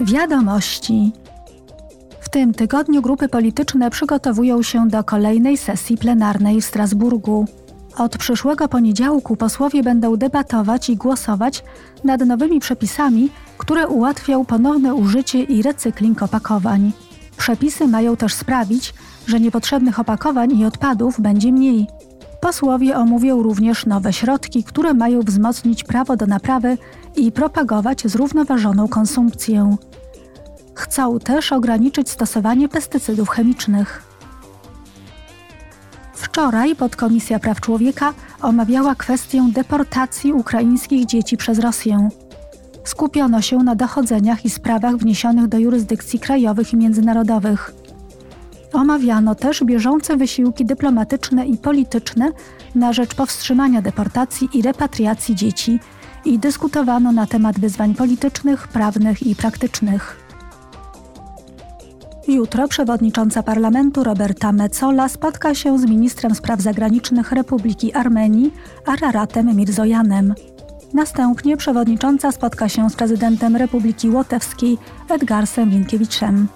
Wiadomości. W tym tygodniu grupy polityczne przygotowują się do kolejnej sesji plenarnej w Strasburgu. Od przyszłego poniedziałku posłowie będą debatować i głosować nad nowymi przepisami, które ułatwią ponowne użycie i recykling opakowań. Przepisy mają też sprawić, że niepotrzebnych opakowań i odpadów będzie mniej. Posłowie omówią również nowe środki, które mają wzmocnić prawo do naprawy i propagować zrównoważoną konsumpcję. Chcą też ograniczyć stosowanie pestycydów chemicznych. Wczoraj podkomisja praw człowieka omawiała kwestię deportacji ukraińskich dzieci przez Rosję. Skupiono się na dochodzeniach i sprawach wniesionych do jurysdykcji krajowych i międzynarodowych. Omawiano też bieżące wysiłki dyplomatyczne i polityczne na rzecz powstrzymania deportacji i repatriacji dzieci i dyskutowano na temat wyzwań politycznych, prawnych i praktycznych. Jutro przewodnicząca parlamentu Roberta Mecola spotka się z ministrem spraw zagranicznych Republiki Armenii Araratem Mirzojanem. Następnie przewodnicząca spotka się z prezydentem Republiki Łotewskiej Edgarsem Minkiewiczem.